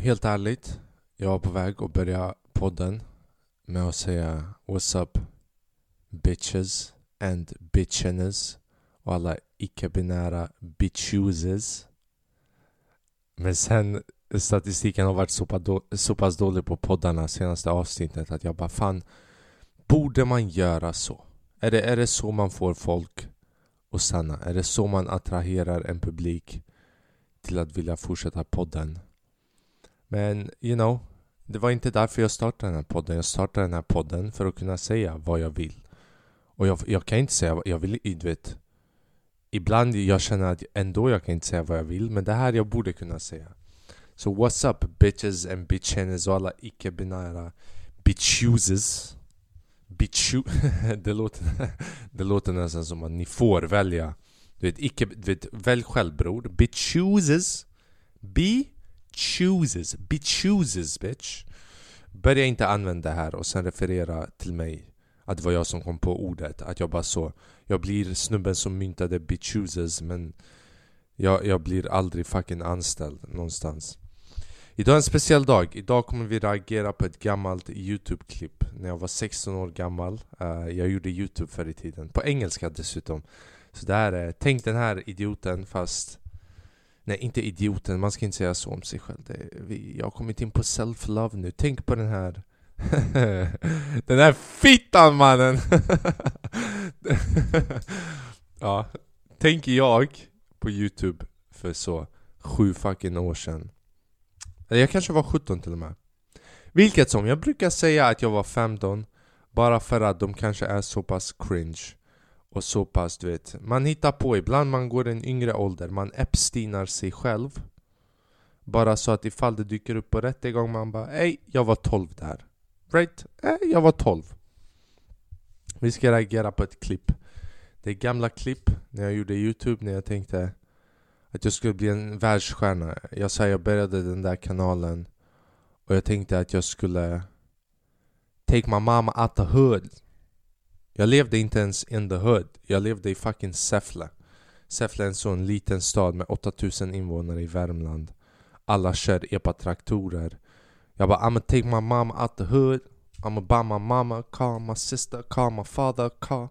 helt ärligt, jag var på väg att börja podden med att säga What's up bitches and bitchenes och alla icke-binära bitchuses. Men sen statistiken har varit så pass, då, så pass dålig på poddarna senaste avsnittet att jag bara fan Borde man göra så? Är det, är det så man får folk att stanna? Är det så man attraherar en publik till att vilja fortsätta podden? Men you know, det var inte därför jag startade den här podden. Jag startade den här podden för att kunna säga vad jag vill. Och jag, jag kan inte säga vad jag vill, du vet. Ibland jag känner att ändå jag kan inte säga vad jag vill, men det här jag borde kunna säga. Så so what's up bitches and bitchenes och alla icke-binära bitchuses. Bitchu... det, låter, det låter nästan som att ni får välja. Du vet, icke, du vet välj själv bror. Bitchuses. Be chooses, be chooses bitch. Börja inte använda det här och sen referera till mig att det var jag som kom på ordet. Att jag bara så, jag blir snubben som myntade be chooses men jag, jag blir aldrig fucking anställd någonstans. Idag är en speciell dag. Idag kommer vi reagera på ett gammalt Youtube-klipp. När jag var 16 år gammal. Uh, jag gjorde Youtube förr i tiden. På engelska dessutom. Så det här är, tänk den här idioten fast Nej, inte idioten, man ska inte säga så om sig själv. Det, vi, jag har kommit in på self-love nu. Tänk på den här... den här fittan mannen! ja, tänker jag på youtube för så sju fucking år sedan. Eller jag kanske var 17 till och med. Vilket som, jag brukar säga att jag var 15 bara för att de kanske är så pass cringe och så pass, du vet. Man hittar på, ibland man går en yngre ålder, man epsteinar sig själv. Bara så att ifall det dyker upp på rättegång, man bara Ey, jag var 12 där. Right? Ey jag var 12. Vi ska reagera på ett klipp. Det är gamla klipp när jag gjorde Youtube, när jag tänkte att jag skulle bli en världsstjärna. Jag sa jag började den där kanalen och jag tänkte att jag skulle take my mama out the hood. Jag levde inte ens in the hood. Jag levde i fucking Säffle. Säffle är en sån liten stad med 8000 invånare i Värmland. Alla kör epa-traktorer. Jag bara I'ma take my mom out the hood. I'ma buy my mama car, my sister car, my father car.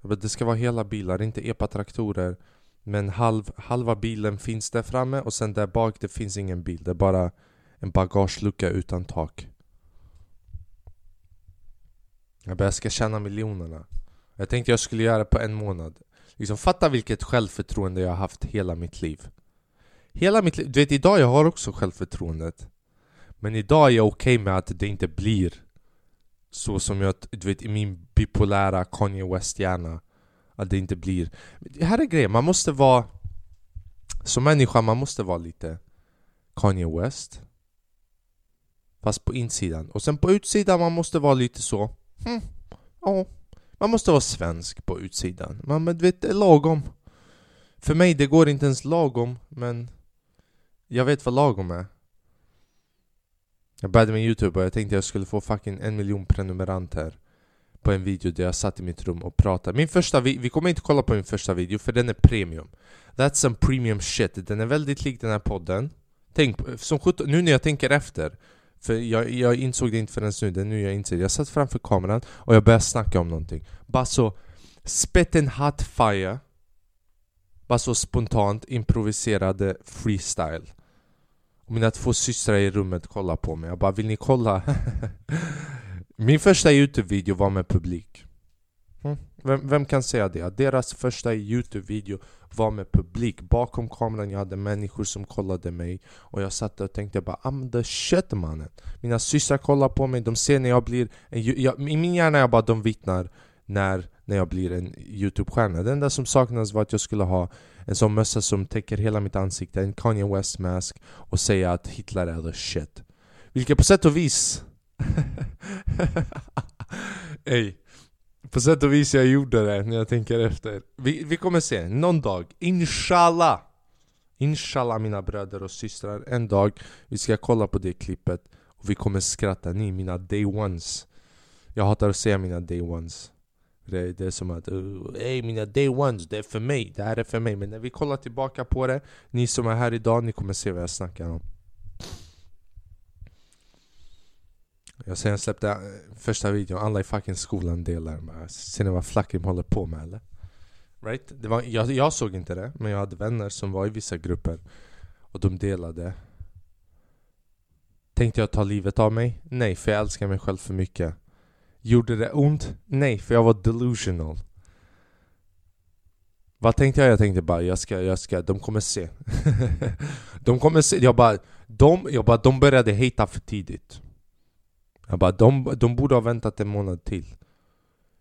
Jag bara, det ska vara hela bilar, inte epa-traktorer. Men halv, halva bilen finns där framme och sen där bak det finns ingen bil. Det är bara en bagagelucka utan tak. Jag bara, jag ska tjäna miljonerna. Jag tänkte jag skulle göra det på en månad. Liksom, fatta vilket självförtroende jag har haft hela mitt liv. Hela mitt liv. Du vet, idag jag har också självförtroendet. Men idag är jag okej okay med att det inte blir så som jag, du vet, i min bipolära Kanye West-hjärna. Att det inte blir... Det här är grejen, man måste vara... Som människa, man måste vara lite Kanye West. Fast på insidan. Och sen på utsidan, man måste vara lite så Mm. Ja, man måste vara svensk på utsidan. Man du vet, det är lagom. För mig det går inte ens lagom, men jag vet vad lagom är. Jag började med youtube och jag tänkte jag skulle få fucking en miljon prenumeranter på en video där jag satt i mitt rum och pratade. Min första vi, vi kommer inte kolla på min första video för den är premium. That's some premium shit. Den är väldigt lik den här podden. Tänk, som 17, nu när jag tänker efter för jag, jag insåg det inte förrän nu, det är nu jag inser Jag satt framför kameran och jag började snacka om någonting Bara så spit hot fire Bara så spontant improviserade freestyle och mina två systrar i rummet kollade på mig Jag bara, vill ni kolla? Min första youtube-video var med publik mm. vem, vem, kan säga det? Deras första youtube-video var med publik bakom kameran, jag hade människor som kollade mig. Och jag satt och tänkte bara I'm the shit mannen. Mina systrar kollar på mig, de ser när jag blir en, jag, I min hjärna jag bara de vittnar när, när jag blir en youtube-stjärna. Det enda som saknades var att jag skulle ha en sån mössa som täcker hela mitt ansikte En Kanye West mask och säga att Hitler är the shit. Vilket på sätt och vis Ey på sätt och vis jag gjorde det när jag tänker efter. Vi, vi kommer se, någon dag, inshallah! Inshallah mina bröder och systrar, en dag vi ska kolla på det klippet och vi kommer skratta, ni mina day ones. Jag hatar att säga mina day ones. Det, det är som att, uh, ey mina day ones, det är för mig, det här är för mig. Men när vi kollar tillbaka på det, ni som är här idag, ni kommer se vad jag snackar om. Jag sen jag släppte eh, första videon, alla i fucking skolan delar med. Ser ni vad flackim håller på med eller? Right? Det var, jag, jag såg inte det, men jag hade vänner som var i vissa grupper Och de delade Tänkte jag ta livet av mig? Nej, för jag älskar mig själv för mycket Gjorde det ont? Nej, för jag var delusional Vad tänkte jag? Jag tänkte bara, jag ska, jag ska, de kommer se De kommer se, jag bara, de, jag bara, de började hata för tidigt jag bara, de, de borde ha väntat en månad till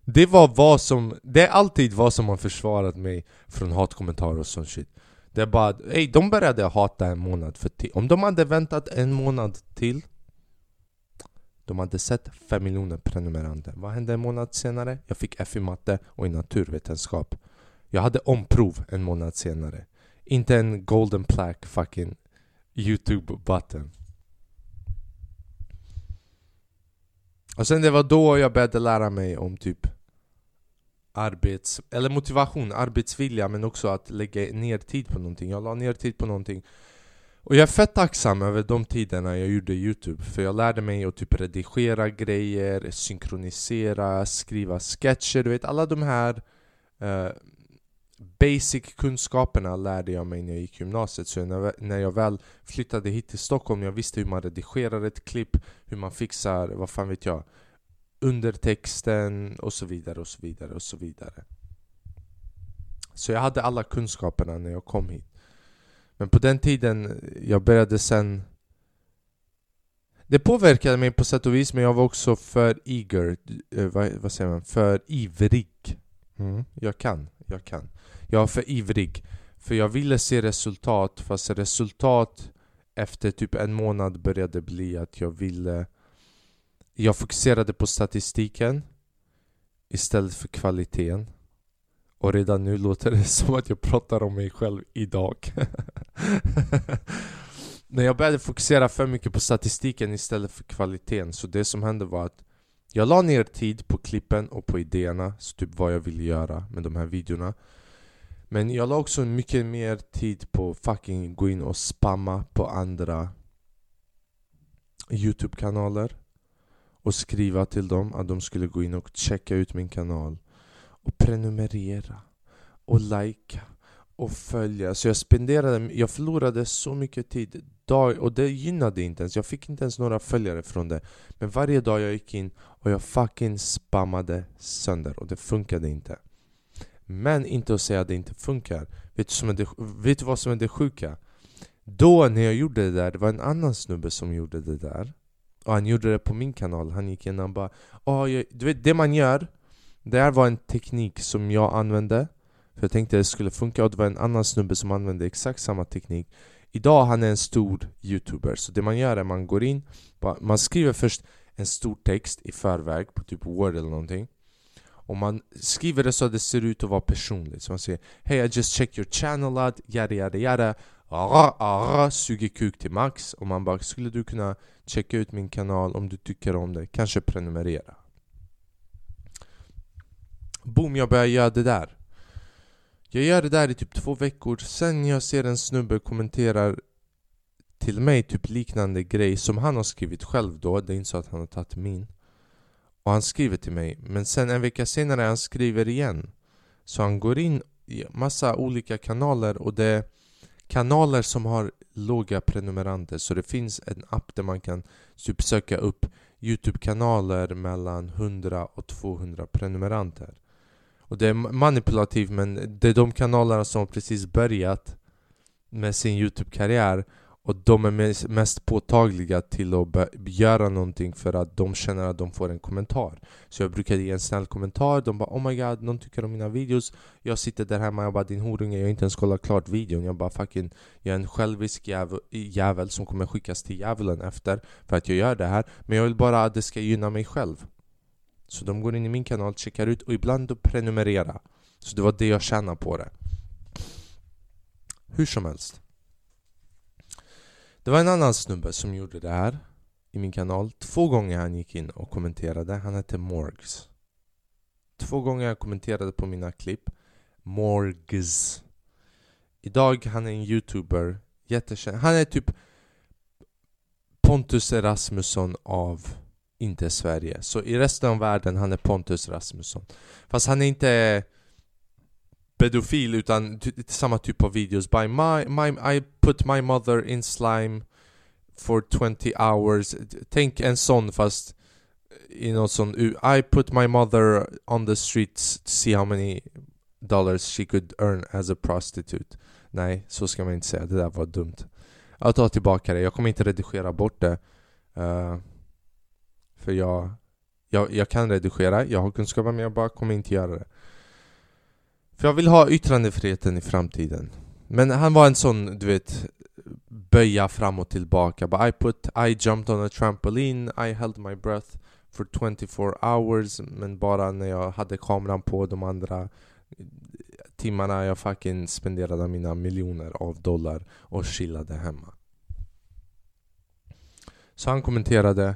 Det var vad som, det är alltid vad som har försvarat mig från hatkommentarer och sånt shit Det är bara, ey, de började hata en månad för till Om de hade väntat en månad till de hade sett 5 miljoner prenumeranter. Vad hände en månad senare? Jag fick F i matte och i naturvetenskap. Jag hade omprov en månad senare. Inte en golden plaque fucking youtube button. Och sen det var då jag började lära mig om typ arbets... Eller motivation, arbetsvilja men också att lägga ner tid på någonting. Jag la ner tid på någonting och jag är fett tacksam över de tiderna jag gjorde youtube För jag lärde mig att typ redigera grejer, synkronisera, skriva sketcher Du vet alla de här uh, basic kunskaperna lärde jag mig när jag gick gymnasiet. Så när, när jag väl flyttade hit till Stockholm Jag visste hur man redigerar ett klipp Hur man fixar, vad fan vet jag Undertexten och så vidare och så vidare och så vidare. Så jag hade alla kunskaperna när jag kom hit. Men på den tiden, jag började sen Det påverkade mig på sätt och vis men jag var också för eager, eh, vad, vad säger man? För ivrig mm. Jag kan, jag kan. Jag var för ivrig. För jag ville se resultat fast resultat efter typ en månad började bli att jag ville Jag fokuserade på statistiken Istället för kvaliteten. Och redan nu låter det som att jag pratar om mig själv idag. När jag började fokusera för mycket på statistiken istället för kvaliteten Så det som hände var att jag la ner tid på klippen och på idéerna typ vad jag ville göra med de här videorna. Men jag la också mycket mer tid på fucking gå in och spamma på andra Youtube-kanaler Och skriva till dem att de skulle gå in och checka ut min kanal och prenumerera och likea och följa. Så jag spenderade, jag förlorade så mycket tid dag, och det gynnade inte ens. Jag fick inte ens några följare från det. Men varje dag jag gick in och jag fucking spammade sönder och det funkade inte. Men inte att säga att det inte funkar. Vet du, som är det, vet du vad som är det sjuka? Då när jag gjorde det där, det var en annan snubbe som gjorde det där. Och han gjorde det på min kanal. Han gick in och bara oh, jag, Du vet det man gör det här var en teknik som jag använde för jag tänkte att det skulle funka. Och det var en annan snubbe som använde exakt samma teknik. Idag han är en stor youtuber, så det man gör är att man går in Man skriver först en stor text i förväg på typ word eller någonting. Och man skriver det så att det ser ut att vara personligt. Så man säger Hey I just checked your channel out, yada yada yada. Ara, ara, suger kuk till max. Och man bara Skulle du kunna checka ut min kanal om du tycker om det? Kanske prenumerera. Boom, jag börjar göra det där. Jag gör det där i typ två veckor Sen jag ser en snubbe kommenterar till mig typ liknande grej som han har skrivit själv då Det är inte så att han har tagit min. Och han skriver till mig Men sen en vecka senare han skriver igen. Så han går in i massa olika kanaler och det är kanaler som har låga prenumeranter. Så det finns en app där man kan typ söka upp Youtube-kanaler mellan 100 och 200 prenumeranter och det är manipulativt men det är de kanalerna som precis börjat med sin Youtube-karriär och de är mest påtagliga till att göra någonting för att de känner att de får en kommentar. Så jag brukar ge en snäll kommentar, de bara oh my god, någon tycker om mina videos. Jag sitter där hemma, jag bara din horunge, jag har inte ens kollat klart videon. Jag bara fucking, jag är en självisk jävel, jävel som kommer skickas till djävulen efter För att jag gör det här. Men jag vill bara att det ska gynna mig själv så de går in i min kanal, checkar ut och ibland då prenumerera. Så det var det jag tjänade på det. Hur som helst. Det var en annan snubbe som gjorde det här i min kanal. Två gånger han gick in och kommenterade, han hette Morgs. Två gånger jag kommenterade på mina klipp. Morgs. Idag han är en youtuber, jättekänd. Han är typ Pontus Erasmusson av inte Sverige. Så i resten av världen, han är Pontus Rasmusson. Fast han är inte pedofil utan samma typ av videos. By my, my, I put my mother in slime for 20 hours. Tänk en sån fast i något sån I put my mother on the streets to see how many dollars she could earn as a prostitute. Nej, så ska man inte säga. Det där var dumt. Jag tar tillbaka det. Jag kommer inte redigera bort det. Uh, för jag, jag, jag kan redigera, jag har kunskapen men jag bara kommer inte göra det. För jag vill ha yttrandefriheten i framtiden. Men han var en sån, du vet, böja fram och tillbaka. But I put, I jumped on a trampoline, I held my breath for 24 hours. Men bara när jag hade kameran på de andra timmarna jag fucking spenderade mina miljoner av dollar och chillade hemma. Så han kommenterade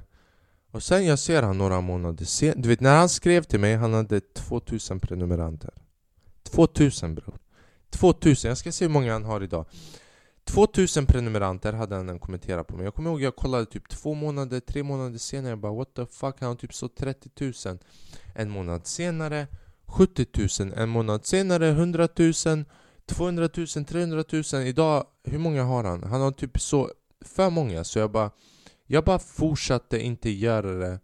och sen jag ser han några månader sen. Du vet när han skrev till mig, han hade 2000 prenumeranter. 2000 bror. 2000, jag ska se hur många han har idag. 2000 prenumeranter hade han kommenterat på mig. Jag kommer ihåg jag kollade typ två månader, tre månader senare. Jag bara what the fuck, han har typ så 30 000. En månad senare 70 000. En månad senare 100 000. 200 000, 300 000. Idag, hur många har han? Han har typ så för många. Så jag bara jag bara fortsatte inte göra det.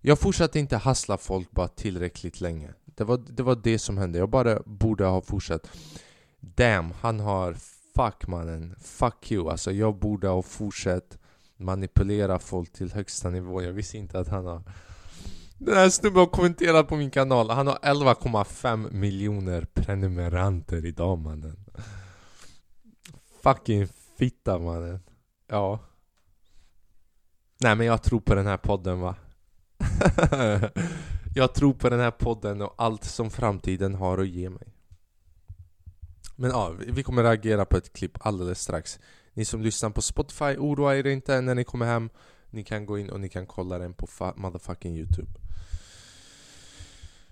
Jag fortsatte inte hassla folk bara tillräckligt länge. Det var, det var det som hände, jag bara borde ha fortsatt. Damn, han har Fuck mannen, fuck you. Alltså jag borde ha fortsatt manipulera folk till högsta nivå. Jag visste inte att han har Den här snubben har kommenterat på min kanal. Han har 11,5 miljoner prenumeranter idag mannen. Fucking fitta mannen. Ja. Nej men jag tror på den här podden va? Jag tror på den här podden och allt som framtiden har att ge mig. Men ja, vi kommer reagera på ett klipp alldeles strax. Ni som lyssnar på Spotify, oroa er inte när ni kommer hem. Ni kan gå in och ni kan kolla den på motherfucking youtube.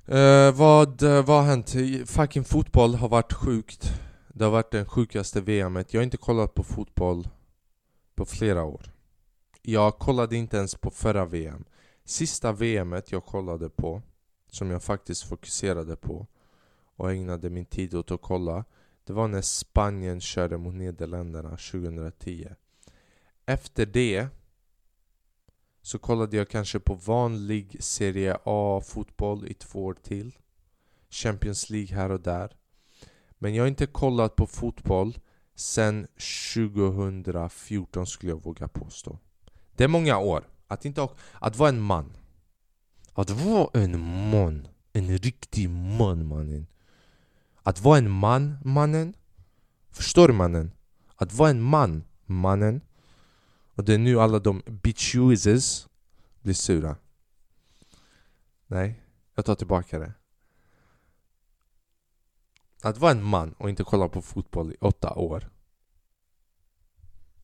Uh, vad, uh, vad har hänt? Fucking fotboll har varit sjukt. Det har varit den sjukaste VMet Jag har inte kollat på fotboll på flera år jag kollade inte ens på förra VM Sista VMet jag kollade på Som jag faktiskt fokuserade på Och ägnade min tid åt att kolla Det var när Spanien körde mot Nederländerna 2010 Efter det Så kollade jag kanske på vanlig Serie A-fotboll i två år till Champions League här och där. Men jag har inte kollat på fotboll sen 2014 skulle jag våga påstå det är många år. Att, inte, att vara en man. Att vara en man. En riktig man mannen. Att vara en man mannen. Förstår du mannen? Att vara en man mannen. Och det är nu alla de bitchuises blir sura. Nej, jag tar tillbaka det. Att vara en man och inte kolla på fotboll i åtta år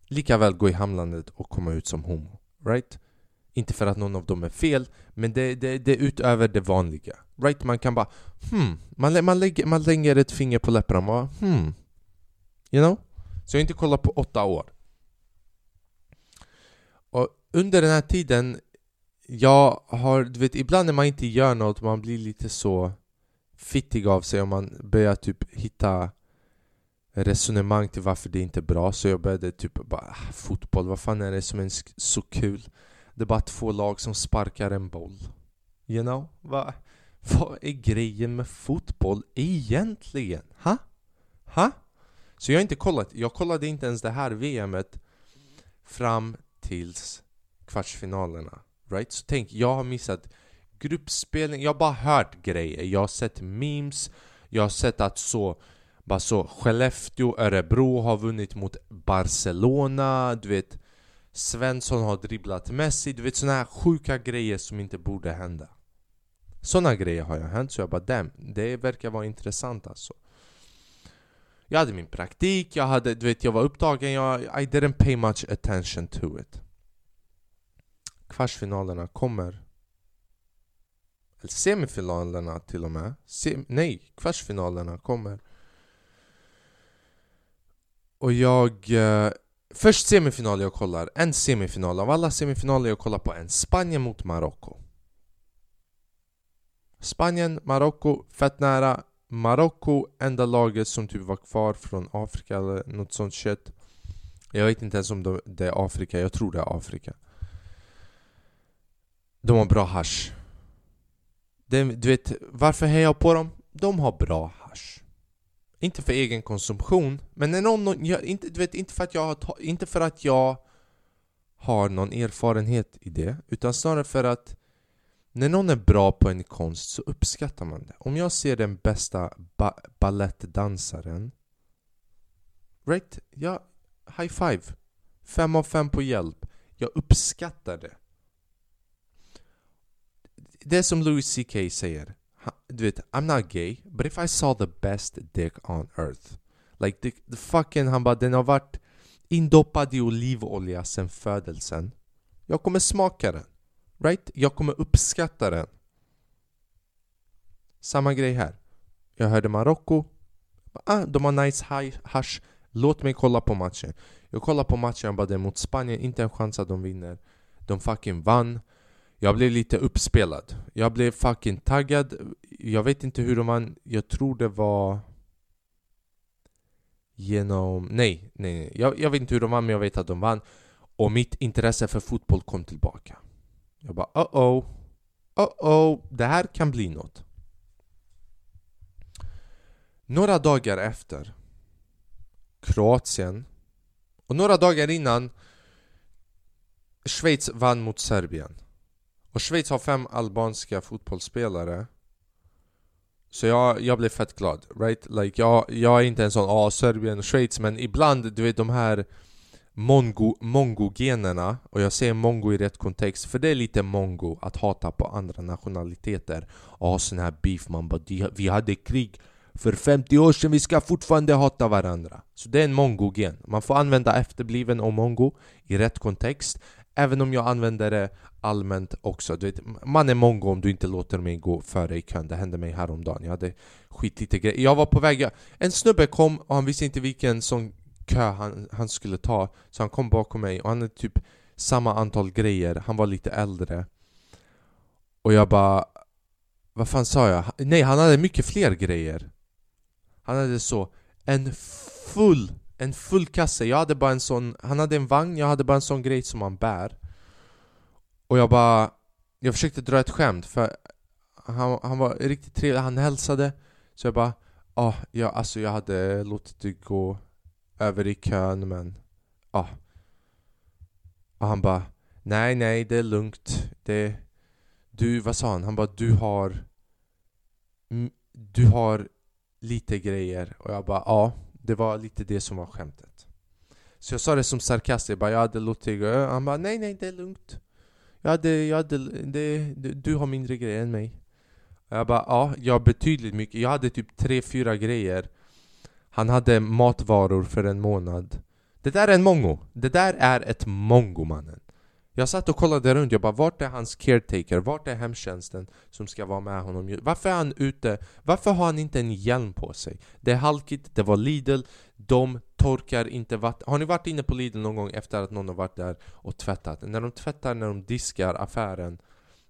lika väl gå i hamnlandet och komma ut som homo. Right? Inte för att någon av dem är fel, men det, det, det är utöver det vanliga. Right? Man kan bara hmm, man, man, lägger, man lägger ett finger på läpparna och bara hmm. You know? Så jag har inte kollat på åtta år. Och under den här tiden, jag har, du vet ibland när man inte gör något, man blir lite så fittig av sig och man börjar typ hitta resonemang till varför det inte är bra så jag började typ bara ah, Fotboll, vad fan är det som är så kul? Det är bara två lag som sparkar en boll You know? Va? Vad är grejen med fotboll egentligen? Ha? Ha? Så jag har inte kollat, jag kollade inte ens det här VMet fram tills kvartsfinalerna Right? Så tänk, jag har missat gruppspelning, jag har bara hört grejer Jag har sett memes, jag har sett att så bara så, Skellefteå, Örebro har vunnit mot Barcelona, du vet. Svensson har dribblat Messi, du vet såna här sjuka grejer som inte borde hända. Såna grejer har jag hänt, så jag bara damn, det verkar vara intressant alltså. Jag hade min praktik, jag hade, du vet jag var upptagen, jag, I didn't pay much attention to it. Kvartsfinalerna kommer. Eller semifinalerna till och med. Sem Nej, kvartsfinalerna kommer och jag... Eh, Först semifinal jag kollar, en semifinal av alla semifinaler jag kollar på en Spanien mot Marocko. Spanien, Marocko, fett nära. Marocko, enda laget som typ var kvar från Afrika eller något sånt shit. Jag vet inte ens om det är Afrika, jag tror det är Afrika. De har bra hash. Du vet, varför hejar jag på dem? De har bra inte för egen konsumtion, men när någon, jag, inte, du vet, inte, för att jag har, inte för att jag har någon erfarenhet i det Utan snarare för att när någon är bra på en konst så uppskattar man det. Om jag ser den bästa ba ballettdansaren Right? Ja, high five. Fem av fem på hjälp. Jag uppskattar det. Det är som Louis CK säger. Du vet, I'm not gay, but if I saw the best dick on earth Like the, the fucking, han bara den har varit indoppad i olivolja sen födelsen Jag kommer smaka den Right? Jag kommer uppskatta den. Samma grej här. Jag hörde Marocko. Ah, de har nice hash. Låt mig kolla på matchen. Jag kollar på matchen, bara det mot Spanien, inte en chans att de vinner. De fucking vann. Jag blev lite uppspelad. Jag blev fucking taggad. Jag vet inte hur de vann. Jag tror det var... Genom... Nej, nej, nej. Jag, jag vet inte hur de vann, men jag vet att de vann. Och mitt intresse för fotboll kom tillbaka. Jag bara oh oh oh oh det här kan bli något. Några dagar efter Kroatien och några dagar innan Schweiz vann mot Serbien. Och Schweiz har fem albanska fotbollsspelare så jag, jag blev fett glad, right? Like jag, jag är inte en sån, ah Serbien Schweiz men ibland, du vet de här mongo, mongo-generna, och jag säger mongo i rätt kontext för det är lite mongo att hata på andra nationaliteter och ha sån här beef, man bara vi hade krig för 50 år sedan, vi ska fortfarande hata varandra. Så det är en mongo-gen. Man får använda efterbliven och mongo i rätt kontext Även om jag använder det allmänt också. Du vet, man är mongo om du inte låter mig gå före i kön. Det hände mig häromdagen. Jag hade skitlite grejer. Jag var på väg... En snubbe kom och han visste inte vilken sån kö han, han skulle ta Så han kom bakom mig och han hade typ samma antal grejer, han var lite äldre Och jag bara Vad fan sa jag? Nej, han hade mycket fler grejer Han hade så En full, en full kasse, jag hade bara en sån Han hade en vagn, jag hade bara en sån grej som man bär. Och jag bara Jag försökte dra ett skämt för han, han var riktigt trevlig, han hälsade. Så jag bara ah, ja, alltså jag hade låtit det gå över i kön men ja. Och han bara Nej nej det är lugnt. Det, Du, vad sa han? Han bara du har Du har lite grejer. Och jag bara ja. Det var lite det som var skämtet. Så jag sa det som sarkastiskt, jag bara jag hade låtit Han bara nej nej det är lugnt. Jag hade, jag hade, det, du har mindre grejer än mig. Jag bara ja, jag har betydligt mycket. Jag hade typ tre fyra grejer. Han hade matvaror för en månad. Det där är en mongo! Det där är ett mongo mannen jag satt och kollade runt, jag bara vart är hans caretaker? Vart är hemtjänsten som ska vara med honom? Varför är han ute? Varför har han inte en hjälm på sig? Det är halkigt, det var Lidl De torkar inte vatten Har ni varit inne på Lidl någon gång efter att någon har varit där och tvättat? När de tvättar, när de diskar affären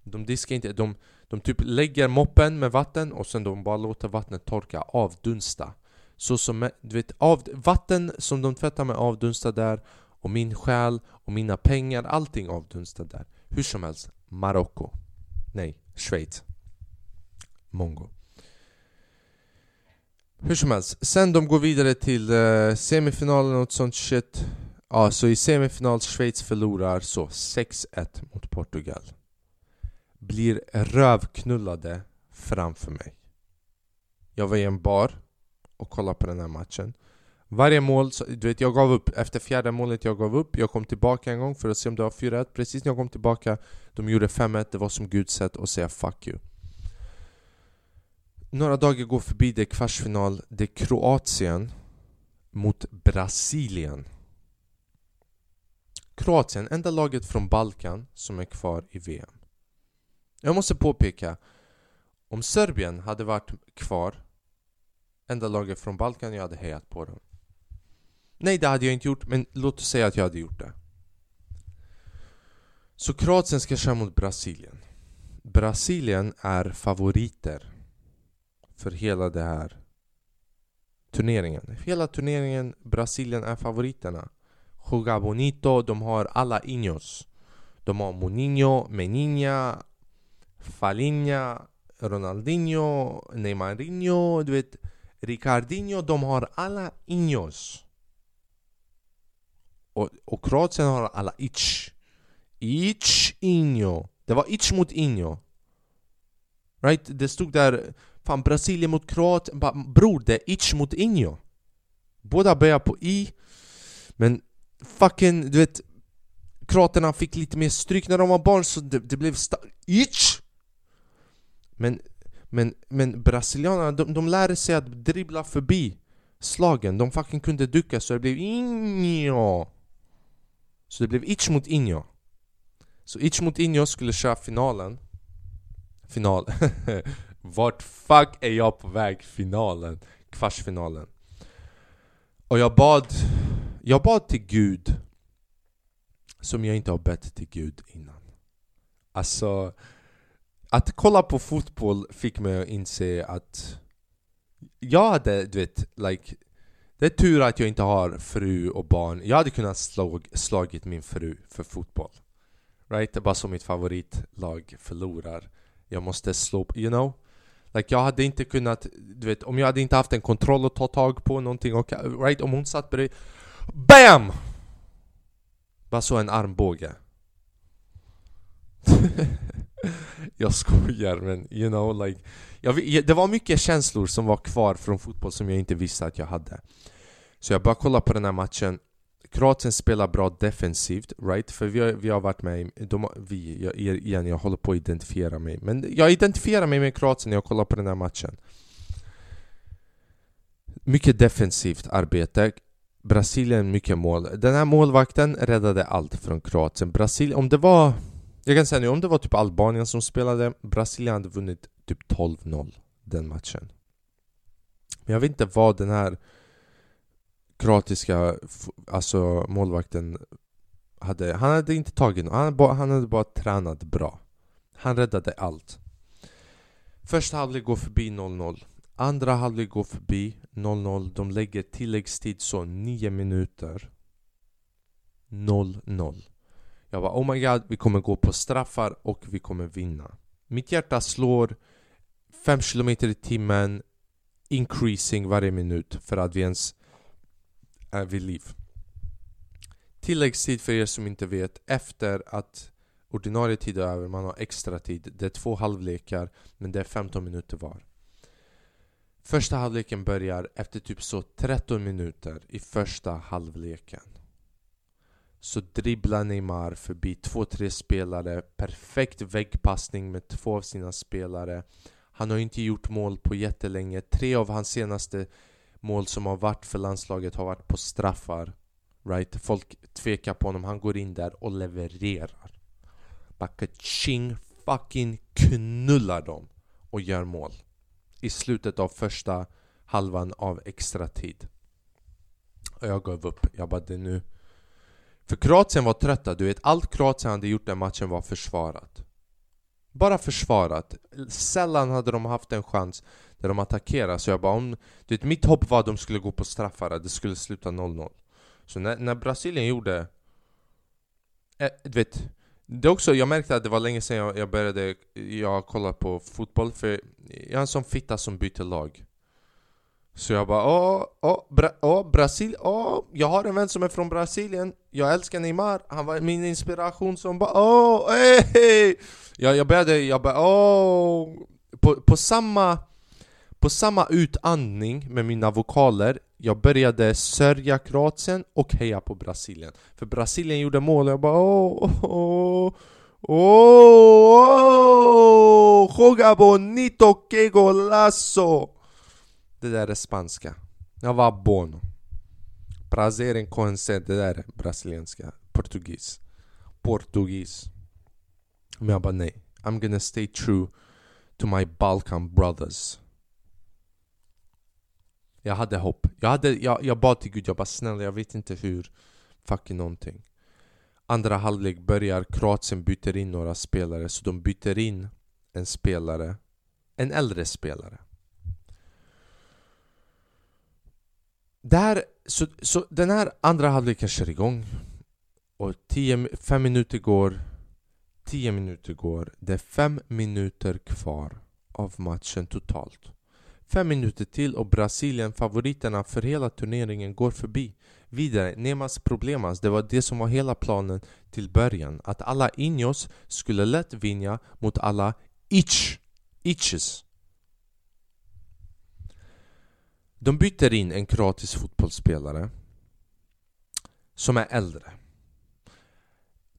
De diskar inte, de, de typ lägger moppen med vatten och sen de bara låter vattnet torka, avdunsta så som, du vet, av, vatten som de tvättar med avdunstar där och min själ och mina pengar, allting avdunstar där. Hur som helst, Marocko. Nej, Schweiz. Mongo. Hur som helst, sen de går vidare till uh, semifinalen och sånt shit. Ja, så i semifinal Schweiz förlorar så 6-1 mot Portugal. Blir rövknullade framför mig. Jag var i en bar och kollade på den här matchen varje mål, du vet jag gav upp. Efter fjärde målet jag gav upp Jag kom tillbaka en gång för att se om det var 4-1 Precis när jag kom tillbaka De gjorde 5-1, det var som Gud sätt att säga 'fuck you' Några dagar går förbi, det är kvartsfinal. Det är Kroatien mot Brasilien. Kroatien, enda laget från Balkan som är kvar i VM Jag måste påpeka Om Serbien hade varit kvar enda laget från Balkan jag hade hejat på dem. Nej, det hade jag inte gjort, men låt oss säga att jag hade gjort det. Så Kroatien ska köra mot Brasilien. Brasilien är favoriter för hela det här turneringen. Hela turneringen, Brasilien är favoriterna. Juga Bonito, de har alla Inhos. De har Moninho, Meninha, Falinha, Ronaldinho, Neymarinho, du vet Ricardinho, de har alla Inhos. Och, och Kroatien har alla Ich. Ich Inho. Det var Ich mot INJO Right? Det stod där, fan Brasilien mot Kroatien. Bror, det är Ich mot INJO Båda börjar på I. Men fucking, du vet Kroaterna fick lite mer stryk när de var barn så det, det blev Ich! Men, men, men brasilianerna, de, de lärde sig att dribbla förbi slagen. De fucking kunde ducka så det blev Inho. Så det blev itch mot Inyo. Så itch mot Inyo skulle köra finalen. Final. Vart fuck är jag på väg? Finalen. Kvartsfinalen. Och jag bad, jag bad till Gud som jag inte har bett till Gud innan. Alltså, att kolla på fotboll fick mig att inse att jag hade, du vet, like det är tur att jag inte har fru och barn. Jag hade kunnat slå, slagit min fru för fotboll. Right? Det är bara så mitt favoritlag förlorar. Jag måste slå, you know? Like jag hade inte kunnat, du vet, om jag hade inte haft en kontroll att ta tag på någonting och, right? Om hon satt bredvid BAM! Bara så en armbåge. jag skojar men you know like jag, Det var mycket känslor som var kvar från fotboll som jag inte visste att jag hade så jag började kolla på den här matchen Kroatien spelar bra defensivt, right? För vi har, vi har varit med de, vi, jag, igen, jag håller på att identifiera mig Men jag identifierar mig med Kroatien när jag kollar på den här matchen Mycket defensivt arbete Brasilien mycket mål. Den här målvakten räddade allt från Kroatien. Brasilien, om det var... Jag kan säga nu, om det var typ Albanien som spelade, Brasilien hade vunnit typ 12-0 den matchen. Men jag vet inte vad den här kroatiska alltså målvakten hade... Han hade inte tagit något, han hade bara, han hade bara tränat bra. Han räddade allt. Första halvlek går förbi 0-0. Andra halvlek går förbi 0-0. De lägger tilläggstid så 9 minuter. 0-0. Jag bara oh my god, vi kommer gå på straffar och vi kommer vinna. Mitt hjärta slår 5 km i timmen increasing varje minut för att vi ens är vid liv. Tilläggstid för er som inte vet, efter att ordinarie tid är över, man har extra tid. Det är två halvlekar, men det är 15 minuter var. Första halvleken börjar efter typ så 13 minuter i första halvleken. Så dribblar Neymar förbi två, tre spelare. Perfekt väggpassning med två av sina spelare. Han har inte gjort mål på jättelänge. Tre av hans senaste mål som har varit för landslaget har varit på straffar. Right? Folk tvekar på honom. Han går in där och levererar. Bakaching fucking knullar dem och gör mål i slutet av första halvan av extra tid. Och jag gav upp. Jag bara, det nu... För Kroatien var trötta, du vet allt Kroatien hade gjort den matchen var försvarat. Bara försvarat. Sällan hade de haft en chans där de attackerade. Så jag bara, om, du vet, mitt hopp var att de skulle gå på straffar, det skulle sluta 0-0. Så när, när Brasilien gjorde... Äh, du vet, det också, jag märkte att det var länge sedan jag, jag började jag kolla på fotboll för jag är en sån fitta som byter lag Så jag bara åh, åh, Bra åh Brasil, åh, jag har en vän som är från Brasilien Jag älskar Neymar, han var min inspiration som bara åh, hey! jag, jag började, jag bara åh på, på samma på samma utandning med mina vokaler Jag började sörja Kroatien och heja på Brasilien. För Brasilien gjorde mål och jag bara åh, åh, åh, åh, Joga bonito que golazo. Det där är spanska. Jag var bono. Prazer en conhecer, det där är brasilianska. Portugis. Portugis. Men jag bara nej I'm gonna stay true to my Balkan brothers. Jag hade hopp. Jag, hade, jag, jag bad till Gud, jag bara snälla jag vet inte hur. Fucking någonting. Andra halvlek börjar, Kroatien byter in några spelare, så de byter in en spelare, en äldre spelare. Där, så, så den här andra halvleken kör igång och tio, fem minuter går, tio minuter går, det är fem minuter kvar av matchen totalt. Fem minuter till och Brasilien, favoriterna för hela turneringen, går förbi. Vidare, Nemas Problemas, det var det som var hela planen till början. Att alla Inos skulle lätt vinna mot alla Itch, Iches. De byter in en kroatisk fotbollsspelare som är äldre.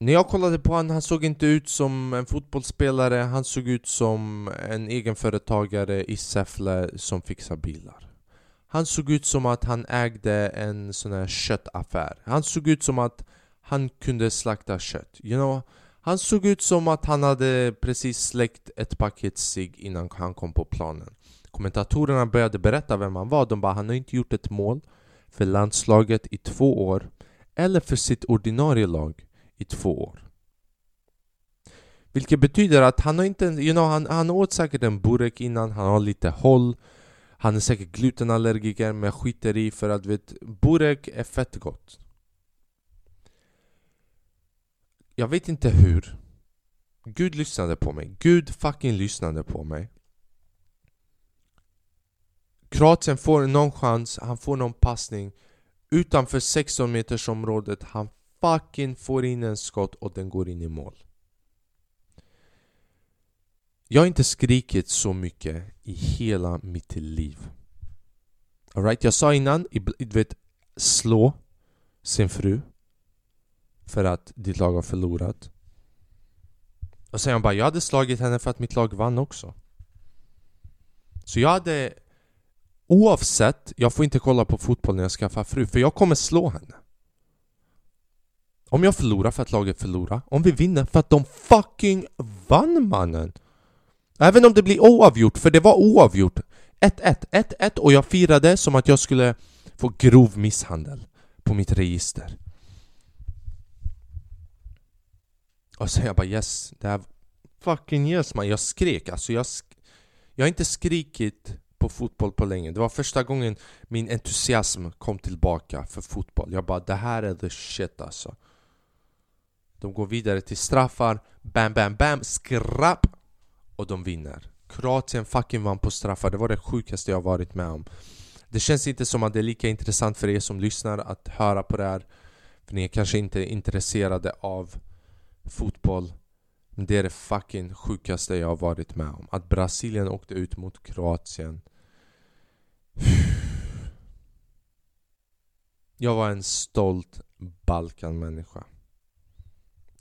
När jag kollade på honom, han såg inte ut som en fotbollsspelare, han såg ut som en egenföretagare i Säffle som fixar bilar. Han såg ut som att han ägde en sån här köttaffär. Han såg ut som att han kunde slakta kött. You know? Han såg ut som att han hade precis släckt ett paket cigg innan han kom på planen. Kommentatorerna började berätta vem han var. De bara han har inte gjort ett mål för landslaget i två år eller för sitt ordinarie lag i två år. Vilket betyder att han har inte, you know, han, han åt säkert en burek innan, han har lite håll. Han är säkert glutenallergiker men jag skiter i för att vet, burek är fett gott. Jag vet inte hur. Gud lyssnade på mig, Gud fucking lyssnade på mig. Kroatien får någon chans, han får någon passning. Utanför 16 meters området, han fucking får in en skott och den går in i mål. Jag har inte skrikit så mycket i hela mitt liv. Alright, jag sa innan, du vet, slå sin fru för att ditt lag har förlorat. Och sen jag bara, jag hade slagit henne för att mitt lag vann också. Så jag hade Oavsett, jag får inte kolla på fotboll när jag skaffar fru för jag kommer slå henne. Om jag förlorar för att laget förlorar, om vi vinner för att de fucking vann mannen! Även om det blir oavgjort, för det var oavgjort. 1-1, 1-1 och jag firade som att jag skulle få grov misshandel på mitt register. Och så jag bara yes, det här fucking yes man, jag skrek alltså jag, sk jag har inte skrikit på fotboll på länge. Det var första gången min entusiasm kom tillbaka för fotboll. Jag bara det här är the shit alltså de går vidare till straffar, bam bam bam, skrapp! Och de vinner. Kroatien fucking vann på straffar, det var det sjukaste jag varit med om. Det känns inte som att det är lika intressant för er som lyssnar att höra på det här. För ni är kanske inte intresserade av fotboll. Men det är det fucking sjukaste jag har varit med om. Att Brasilien åkte ut mot Kroatien. Jag var en stolt Balkanmänniska.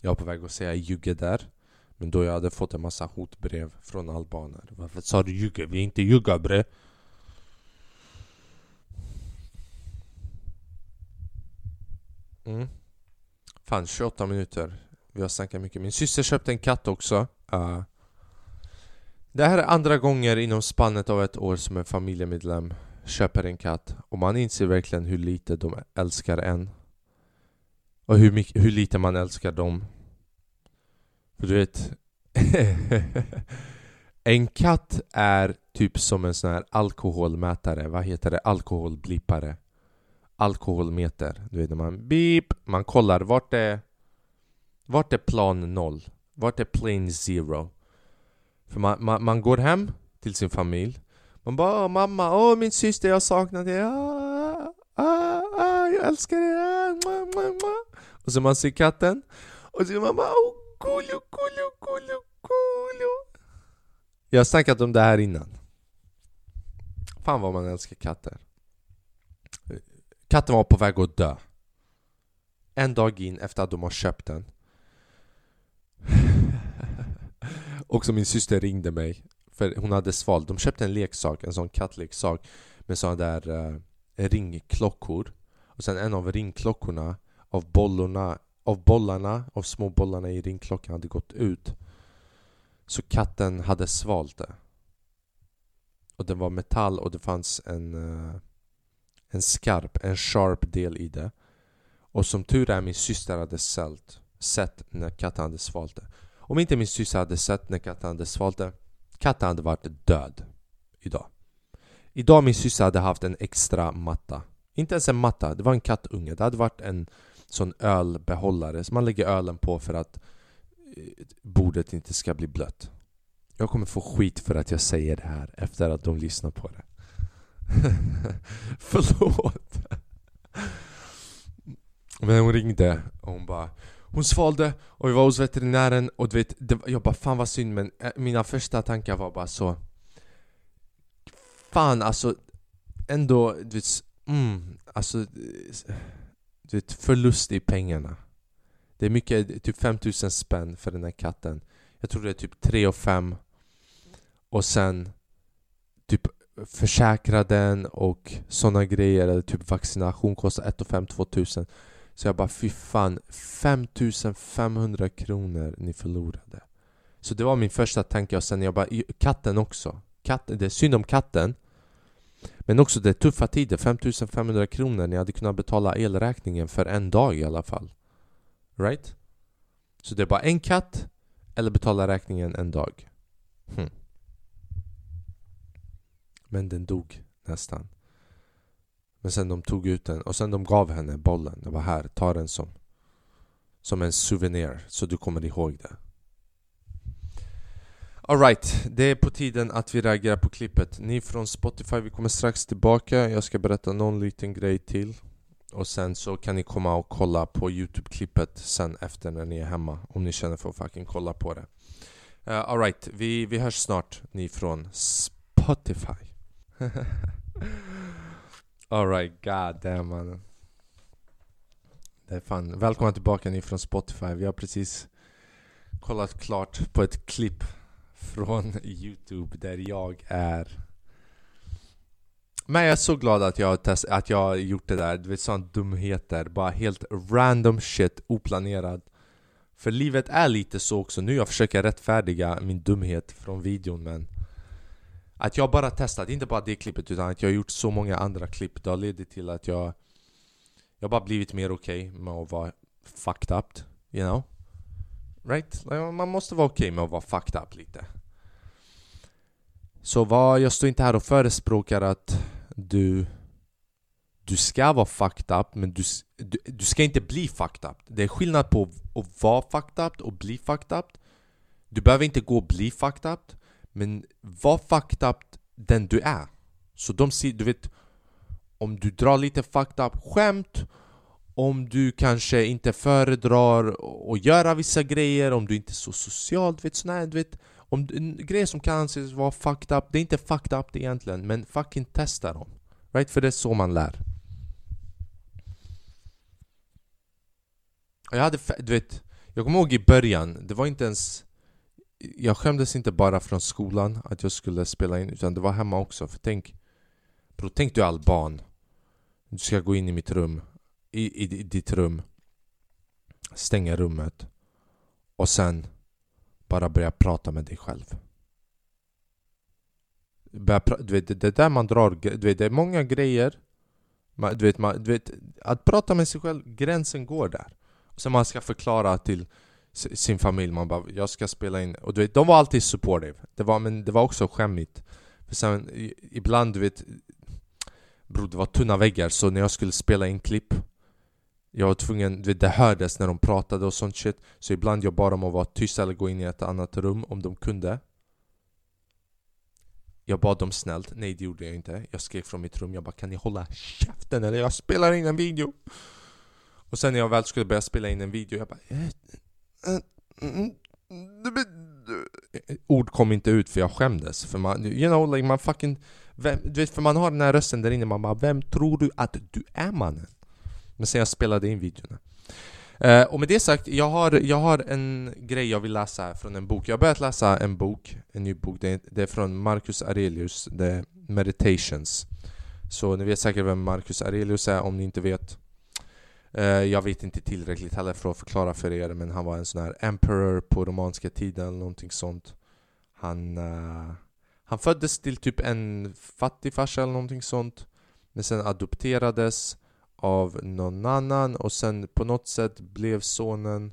Jag var på väg att säga jugge där Men då jag hade fått en massa hotbrev från albaner Varför sa du jugge? Vi är inte jugga bre mm. Fan 28 minuter Vi har snackat mycket Min syster köpte en katt också uh. Det här är andra gånger inom spannet av ett år som en familjemedlem köper en katt och man inser verkligen hur lite de älskar en och hur, hur lite man älskar dem. För du vet... en katt är typ som en sån här alkoholmätare. Vad heter det? Alkoholblippare. Alkoholmeter. Du vet när man beep, man kollar vart är... Vart är plan noll? Vart är plane zero? För man, man, man går hem till sin familj Man bara åh mamma, åh min syster jag saknar dig ah, ah, ah, Jag älskar dig ah, och så man ser katten och så man bara oh, kolo, kolo, kolo, kolo. Jag har snackat om det här innan. Fan vad man älskar katter. Katten var på väg att dö. En dag in efter att de har köpt den. Och så min syster ringde mig. För hon hade svalt. De köpte en leksak, en sån kattleksak. Med såna där uh, ringklockor. Och sen en av ringklockorna av bollarna, av bollarna, av små bollarna i ringklockan hade gått ut. Så katten hade svalt det. Och det var metall och det fanns en eh, en skarp, en sharp del i det. Och som tur är min syster hade sett, sett när katten hade svalt det. Om inte min syster hade sett när katten hade svalt det, katten hade varit död idag. Idag min syster hade haft en extra matta. Inte ens en matta, det var en kattunge. Det hade varit en sån ölbehållare som man lägger ölen på för att eh, bordet inte ska bli blött. Jag kommer få skit för att jag säger det här efter att de lyssnar på det. Förlåt! Men hon ringde och hon bara Hon svalde och vi var hos veterinären och du vet, det, jag bara fan vad synd men eh, mina första tankar var bara så Fan alltså Ändå, du vet, mm, alltså eh, du vet, förlust i pengarna. Det är mycket, typ 5000 spänn för den här katten. Jag tror det är typ 3 och 5 Och sen Typ försäkra den och sådana grejer. Eller typ vaccination kostar 1 och 5 2000 Så jag bara fy fan 5500 kronor ni förlorade. Så det var min första tanke. Och sen jag bara katten också. Katten, Det är synd om katten. Men också det tuffa tider 5500 kronor ni hade kunnat betala elräkningen för en dag i alla fall Right? Så det är bara en katt eller betala räkningen en dag hmm. Men den dog nästan. Men sen de tog ut den och sen de gav henne bollen. Det var här, ta den som, som en souvenir så du kommer ihåg det. Alright, det är på tiden att vi reagerar på klippet. Ni från Spotify, vi kommer strax tillbaka. Jag ska berätta någon liten grej till. Och sen så kan ni komma och kolla på Youtube-klippet sen efter när ni är hemma. Om ni känner för att fucking kolla på det. Eh, uh, Alright, vi, vi hörs snart, ni från Spotify. Alright, god damn mannen. Det är fan. Välkomna tillbaka ni från Spotify. Vi har precis kollat klart på ett klipp från Youtube där jag är. Men jag är så glad att jag har, test, att jag har gjort det där, du vet sådana dumheter, bara helt random shit, oplanerad. För livet är lite så också, nu jag försöker rättfärdiga min dumhet från videon men att jag bara testat, inte bara det klippet utan att jag har gjort så många andra klipp. Det har ledit till att jag Jag bara blivit mer okej okay med att vara fucked up You know? Right? Man måste vara okej okay med att vara fucked up lite. Så vad, jag står inte här och förespråkar att du Du ska vara fucked up men du, du, du ska inte bli fucked up. Det är skillnad på att vara fucked up och bli fucked up. Du behöver inte gå och bli fucked up men var fucked up den du är. Så de ser, du vet Om du drar lite fucked up skämt om du kanske inte föredrar att göra vissa grejer Om du inte är så social, du vet såna du vet om grejer som kan anses vara fucked up Det är inte fucked up egentligen Men fucking testa dem. Right? För det är så man lär. Jag hade, du vet Jag kommer ihåg i början, det var inte ens jag skämdes inte bara från skolan att jag skulle spela in utan det var hemma också för tänk Bro, tänk du är alban Du ska gå in i mitt rum i, i, i ditt rum Stänga rummet Och sen bara börja prata med dig själv. Du vet, det är där man drar, du vet, det är många grejer. Man, du vet, man, du vet, Att prata med sig själv, gränsen går där. Och sen man ska förklara till sin familj, man bara 'Jag ska spela in' Och du vet, de var alltid supportive. Det var, Men det var också skämmigt. För sen, ibland du vet Bro, det var tunna väggar så när jag skulle spela in klipp jag var tvungen, det hördes när de pratade och sånt shit. Så ibland jag bad dem att vara tyst eller gå in i ett annat rum om de kunde. Jag bad dem snällt, nej det gjorde jag inte. Jag skrek från mitt rum, jag bara 'Kan ni hålla käften eller? Jag spelar in en video' Och sen när jag väl skulle börja spela in en video, jag bara eh, eh, mm, Ord kom inte ut för jag skämdes. För man, you know, like man fucking vem, du vet, för man har den här rösten där inne, man bara Vem tror du att du är mannen? Men sen jag spelade in videorna. Uh, Och med det sagt, jag har, jag har en grej jag vill läsa från en bok. Jag har börjat läsa en bok, en ny bok. Det är, det är från Marcus Aurelius, det är Meditations. Så ni vet säkert vem Marcus Aurelius är om ni inte vet. Eh, jag vet inte tillräckligt heller för att förklara för er men han var en sån här Emperor på romanska tiden eller någonting sånt. Han, uh, han föddes till typ en fattig farsa eller någonting sånt men sen adopterades av någon annan. Och sen på något sätt blev sonen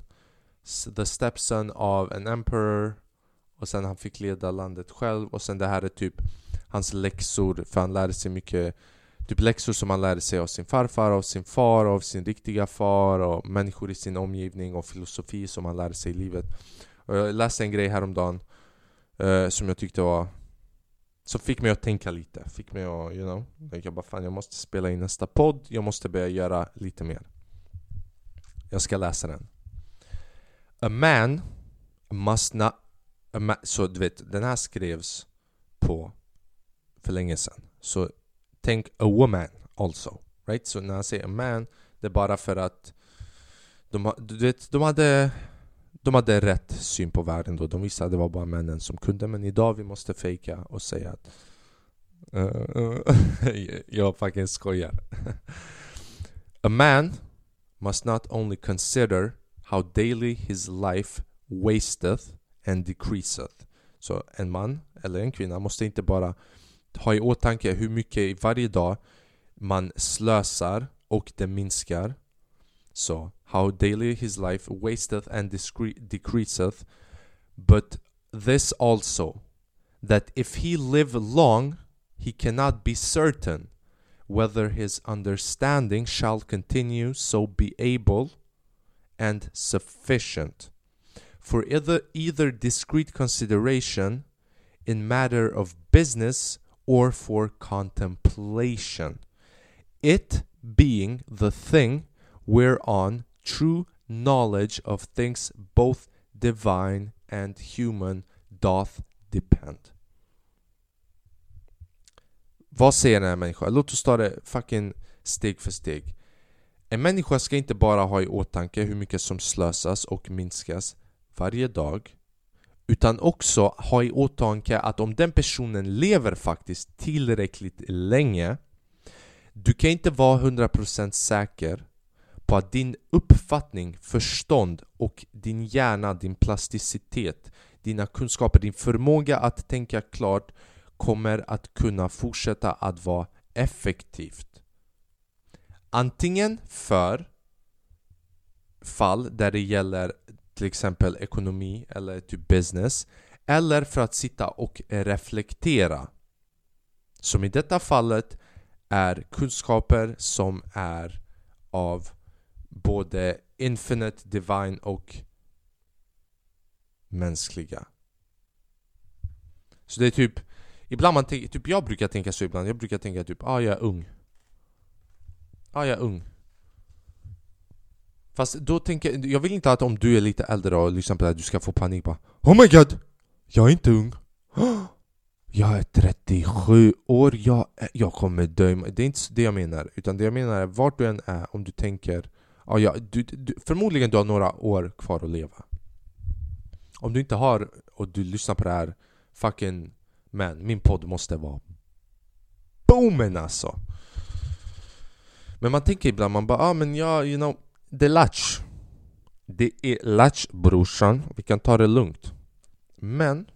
the stepson av en emperor. Och sen han fick leda landet själv. Och sen det här är typ hans läxor. För han lärde sig mycket Typ läxor som han lärde sig av sin farfar, av sin far, av sin riktiga far. Och människor i sin omgivning och filosofi som han lärde sig i livet. Och Jag läste en grej häromdagen eh, som jag tyckte var som fick mig att tänka lite, fick mig att, you know Jag bara fan jag måste spela in nästa podd, jag måste börja göra lite mer. Jag ska läsa den. A man must not... A ma så du vet, den här skrevs på för länge sedan. Så tänk a woman also, right? Så när jag säger a man, det är bara för att de, du vet, de hade de hade rätt syn på världen då. De visste att det var bara männen som kunde. Men idag vi måste fejka och säga att uh, uh, jag fucking skojar. A man must not only consider how daily his life wasteth and decreaseth. Så en man eller en kvinna måste inte bara ha i åtanke hur mycket varje dag man slösar och det minskar. Så how daily his life wasteth and decreaseth, but this also, that if he live long, he cannot be certain whether his understanding shall continue so be able and sufficient. For either, either discreet consideration in matter of business or for contemplation, it being the thing whereon true knowledge of things both divine and human doth depend. Vad säger den här människan? Låt oss ta det fucking steg för steg. En människa ska inte bara ha i åtanke hur mycket som slösas och minskas varje dag utan också ha i åtanke att om den personen lever faktiskt tillräckligt länge du kan inte vara 100% säker på att din uppfattning, förstånd och din hjärna, din plasticitet, dina kunskaper, din förmåga att tänka klart kommer att kunna fortsätta att vara effektivt. Antingen för fall där det gäller till exempel ekonomi eller typ business eller för att sitta och reflektera. Som i detta fallet är kunskaper som är av både infinite, divine och mänskliga. Så det är typ Ibland man tänker, typ jag brukar tänka så ibland, jag brukar tänka typ ah jag är ung Ah jag är ung Fast då tänker jag, vill inte att om du är lite äldre och lyssnar på det här, du ska få panik bara Oh my god! Jag är inte ung! Jag är 37 år, jag, jag kommer dö Det är inte det jag menar, utan det jag menar är vart du än är, om du tänker ja, ja, du, du, Förmodligen du har några år kvar att leva. Om du inte har, och du lyssnar på det här Fucking man, min podd måste vara boomen alltså. Men man tänker ibland, man bara ah, men ja, you know Det är latch. Det är latch brorsan, vi kan ta det lugnt. Men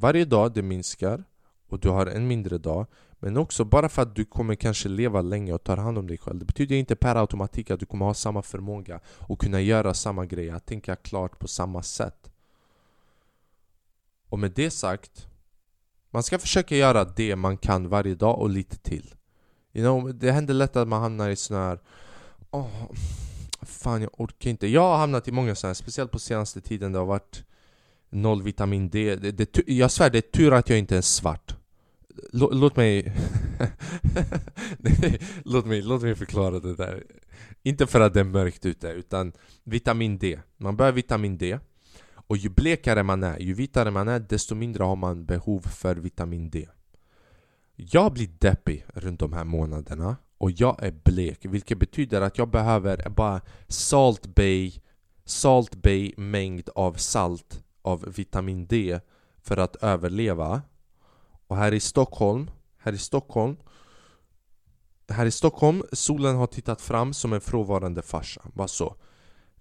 Varje dag det minskar och du har en mindre dag men också bara för att du kommer kanske leva länge och ta hand om dig själv. Det betyder inte per automatik att du kommer ha samma förmåga och kunna göra samma grejer, att tänka klart på samma sätt. Och med det sagt Man ska försöka göra det man kan varje dag och lite till. You know, Det händer lätt att man hamnar i sån här oh, Fan jag orkar inte. Jag har hamnat i många sådana här, speciellt på senaste tiden det har varit Noll vitamin D, det, det, jag svär det är tur att jag inte är svart. Låt, låt mig... låt, mig låt mig förklara det där. Inte för att det är mörkt ute, utan vitamin D. Man behöver vitamin D Och ju blekare man är, ju vitare man är, desto mindre har man behov för vitamin D. Jag blir deppig runt de här månaderna och jag är blek, vilket betyder att jag behöver bara Salt Bay Salt Bay mängd av salt av vitamin D för att överleva och här i Stockholm, här i Stockholm här i Stockholm, solen har tittat fram som en frånvarande farsa, bara så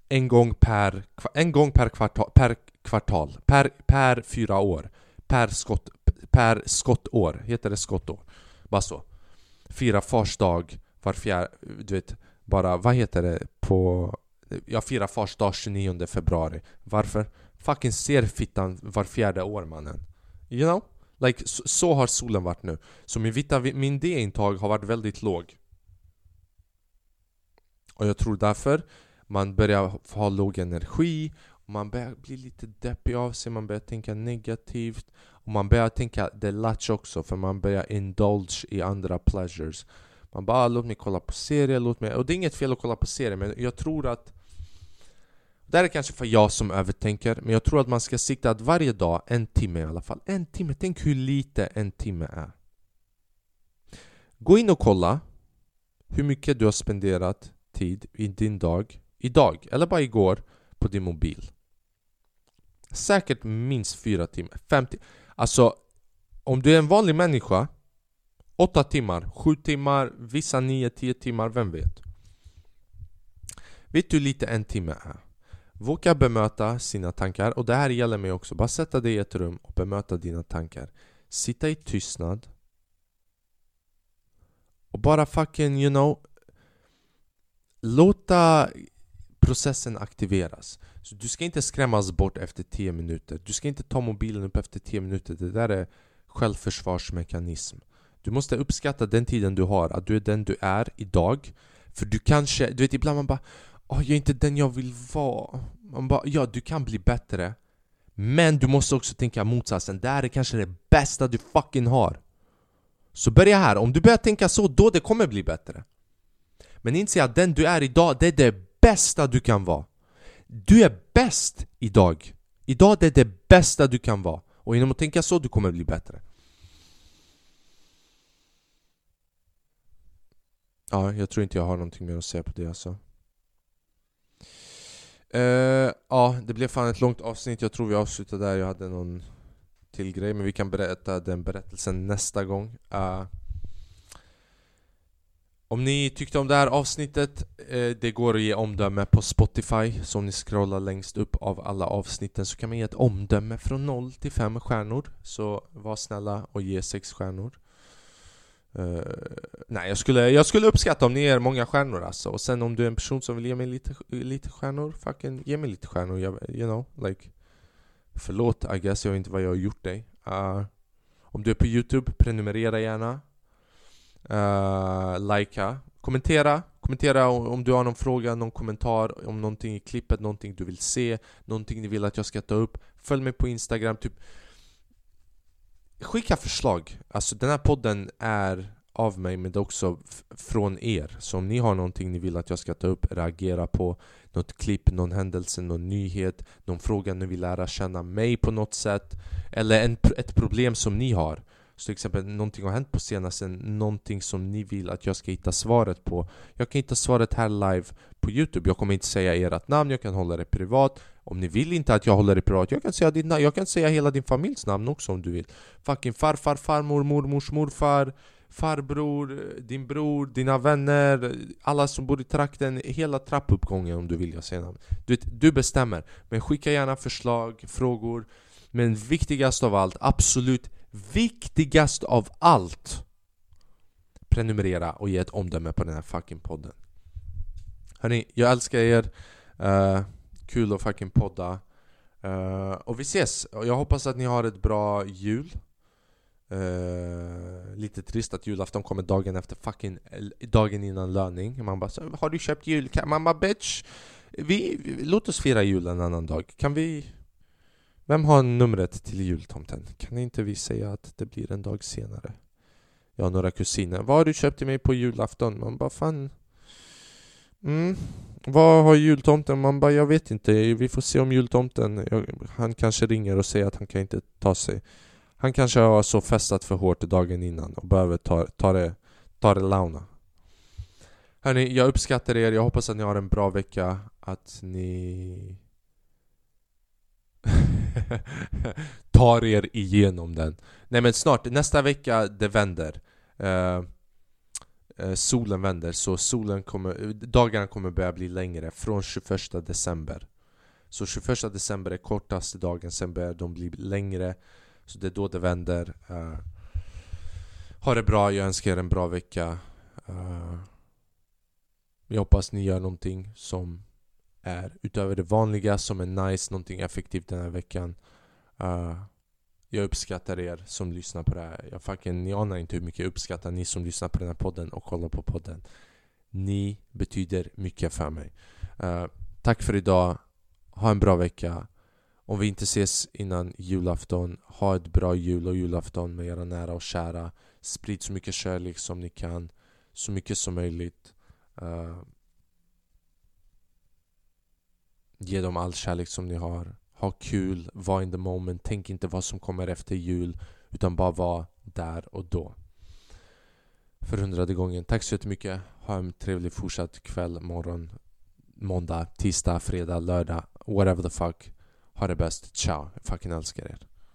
En gång per, en gång per kvartal, per kvartal, per, per fyra år Per skott, per skottår, heter det skottår? Bara så fira fars dag var fjärde, du vet, bara, vad heter det på... Jag firar fars dag 29 februari. Varför? Fucking ser fittan var fjärde år mannen. You know? Like, så, så har solen varit nu. Så min vitamin D-intag har varit väldigt låg. Och jag tror därför man börjar ha låg energi, man börjar bli lite deppig av sig, man börjar tänka negativt och man börjar tänka det latch också för man börjar indulge i andra pleasures. Man bara ah, låt mig kolla på serier, låt mig... Och det är inget fel att kolla på serier men jag tror att det här är kanske för jag som övertänker, men jag tror att man ska sikta att varje dag, en timme i alla fall. En timme, tänk hur lite en timme är. Gå in och kolla hur mycket du har spenderat tid i din dag, idag, eller bara igår, på din mobil. Säkert minst fyra timmar, fem timmar. Alltså, om du är en vanlig människa, åtta timmar, sju timmar, vissa nio, tio timmar, vem vet? Vet du hur lite en timme är? Våga bemöta sina tankar och det här gäller mig också. Bara sätta dig i ett rum och bemöta dina tankar. Sitta i tystnad. Och bara fucking, you know Låta processen aktiveras. Så du ska inte skrämmas bort efter 10 minuter. Du ska inte ta mobilen upp efter 10 minuter. Det där är självförsvarsmekanism. Du måste uppskatta den tiden du har, att du är den du är idag. För du kanske, du vet ibland man bara oh, jag är inte den jag vill vara. Man bara, ja du kan bli bättre. Men du måste också tänka motsatsen. Det här är kanske det bästa du fucking har. Så börja här. Om du börjar tänka så, då det kommer bli bättre. Men inse att den du är idag, det är det bästa du kan vara. Du är bäst idag. Idag det är det bästa du kan vara. Och genom att tänka så, du kommer bli bättre. Ja, jag tror inte jag har någonting mer att säga på det alltså. Uh, ja, det blev fan ett långt avsnitt. Jag tror vi avslutar där. Jag hade någon till grej, men vi kan berätta den berättelsen nästa gång. Uh, om ni tyckte om det här avsnittet, uh, det går att ge omdöme på Spotify. Så om ni scrollar längst upp av alla avsnitten så kan man ge ett omdöme från 0 till 5 stjärnor. Så var snälla och ge 6 stjärnor. Uh, nej, jag skulle, jag skulle uppskatta om ni ger många stjärnor alltså. Och sen om du är en person som vill ge mig lite, lite stjärnor, fucking ge mig lite stjärnor. Jag, you know, like... Förlåt, I guess, jag vet inte vad jag har gjort dig. Uh, om du är på Youtube, prenumerera gärna. Uh, likea. Kommentera. Kommentera om du har någon fråga, någon kommentar om någonting i klippet, någonting du vill se, någonting du vill att jag ska ta upp. Följ mig på Instagram, typ Skicka förslag. Alltså den här podden är av mig men det är också från er. Så om ni har någonting ni vill att jag ska ta upp, reagera på något klipp, någon händelse, någon nyhet, någon fråga ni vill lära känna mig på något sätt eller en, ett problem som ni har. Så till exempel någonting har hänt på senaste, någonting som ni vill att jag ska hitta svaret på. Jag kan hitta svaret här live på Youtube. Jag kommer inte säga ert namn, jag kan hålla det privat. Om ni vill inte att jag håller det privat, jag kan säga din, jag kan säga hela din familjs namn också om du vill. Fucking farfar, farmor, mormors morfar, farbror, din bror, dina vänner, alla som bor i trakten, hela trappuppgången om du vill jag säger namn. Du, du bestämmer. Men skicka gärna förslag, frågor. Men viktigast av allt, absolut viktigast av allt Prenumerera och ge ett omdöme på den här fucking podden Hörni, jag älskar er uh, Kul att fucking podda uh, Och vi ses! Jag hoppas att ni har ett bra jul uh, Lite trist att julafton kommer dagen efter fucking eh, Dagen innan löning Man bara Har du köpt jul? Man bara bitch vi, Låt oss fira jul en annan dag Kan vi vem har numret till jultomten? Kan inte vi säga att det blir en dag senare? Jag har några kusiner. Vad har du köpt till mig på julafton? Man bara fan... Mm. Vad har jultomten? Man bara jag vet inte. Vi får se om jultomten... Han kanske ringer och säger att han kan inte ta sig. Han kanske har så festat för hårt dagen innan och behöver ta, ta, det, ta det launa. Hörni, jag uppskattar er. Jag hoppas att ni har en bra vecka. Att ni tar er igenom den. Nej men snart, nästa vecka det vänder. Uh, uh, Eh, solen vänder, så solen kommer, dagarna kommer börja bli längre från 21 december. Så 21 december är kortaste dagen, sen börjar de bli längre. Så det är då det vänder. Uh, Ha det bra, jag önskar er en bra vecka. Uh, jag hoppas ni gör någonting som är utöver det vanliga, som är nice, någonting effektivt den här veckan. Uh, jag uppskattar er som lyssnar på det här. Jag fucking, ni anar inte hur mycket jag uppskattar ni som lyssnar på den här podden och kollar på podden. Ni betyder mycket för mig. Uh, tack för idag. Ha en bra vecka. Om vi inte ses innan julafton, ha ett bra jul och julafton med era nära och kära. Sprid så mycket kärlek som ni kan. Så mycket som möjligt. Uh, ge dem all kärlek som ni har. Ha kul, var in the moment. Tänk inte vad som kommer efter jul. Utan bara var där och då. För hundrade gången. Tack så jättemycket. Ha en trevlig fortsatt kväll, morgon, måndag, tisdag, fredag, lördag. Whatever the fuck. Ha det bäst. Ciao. Jag fucking älskar er.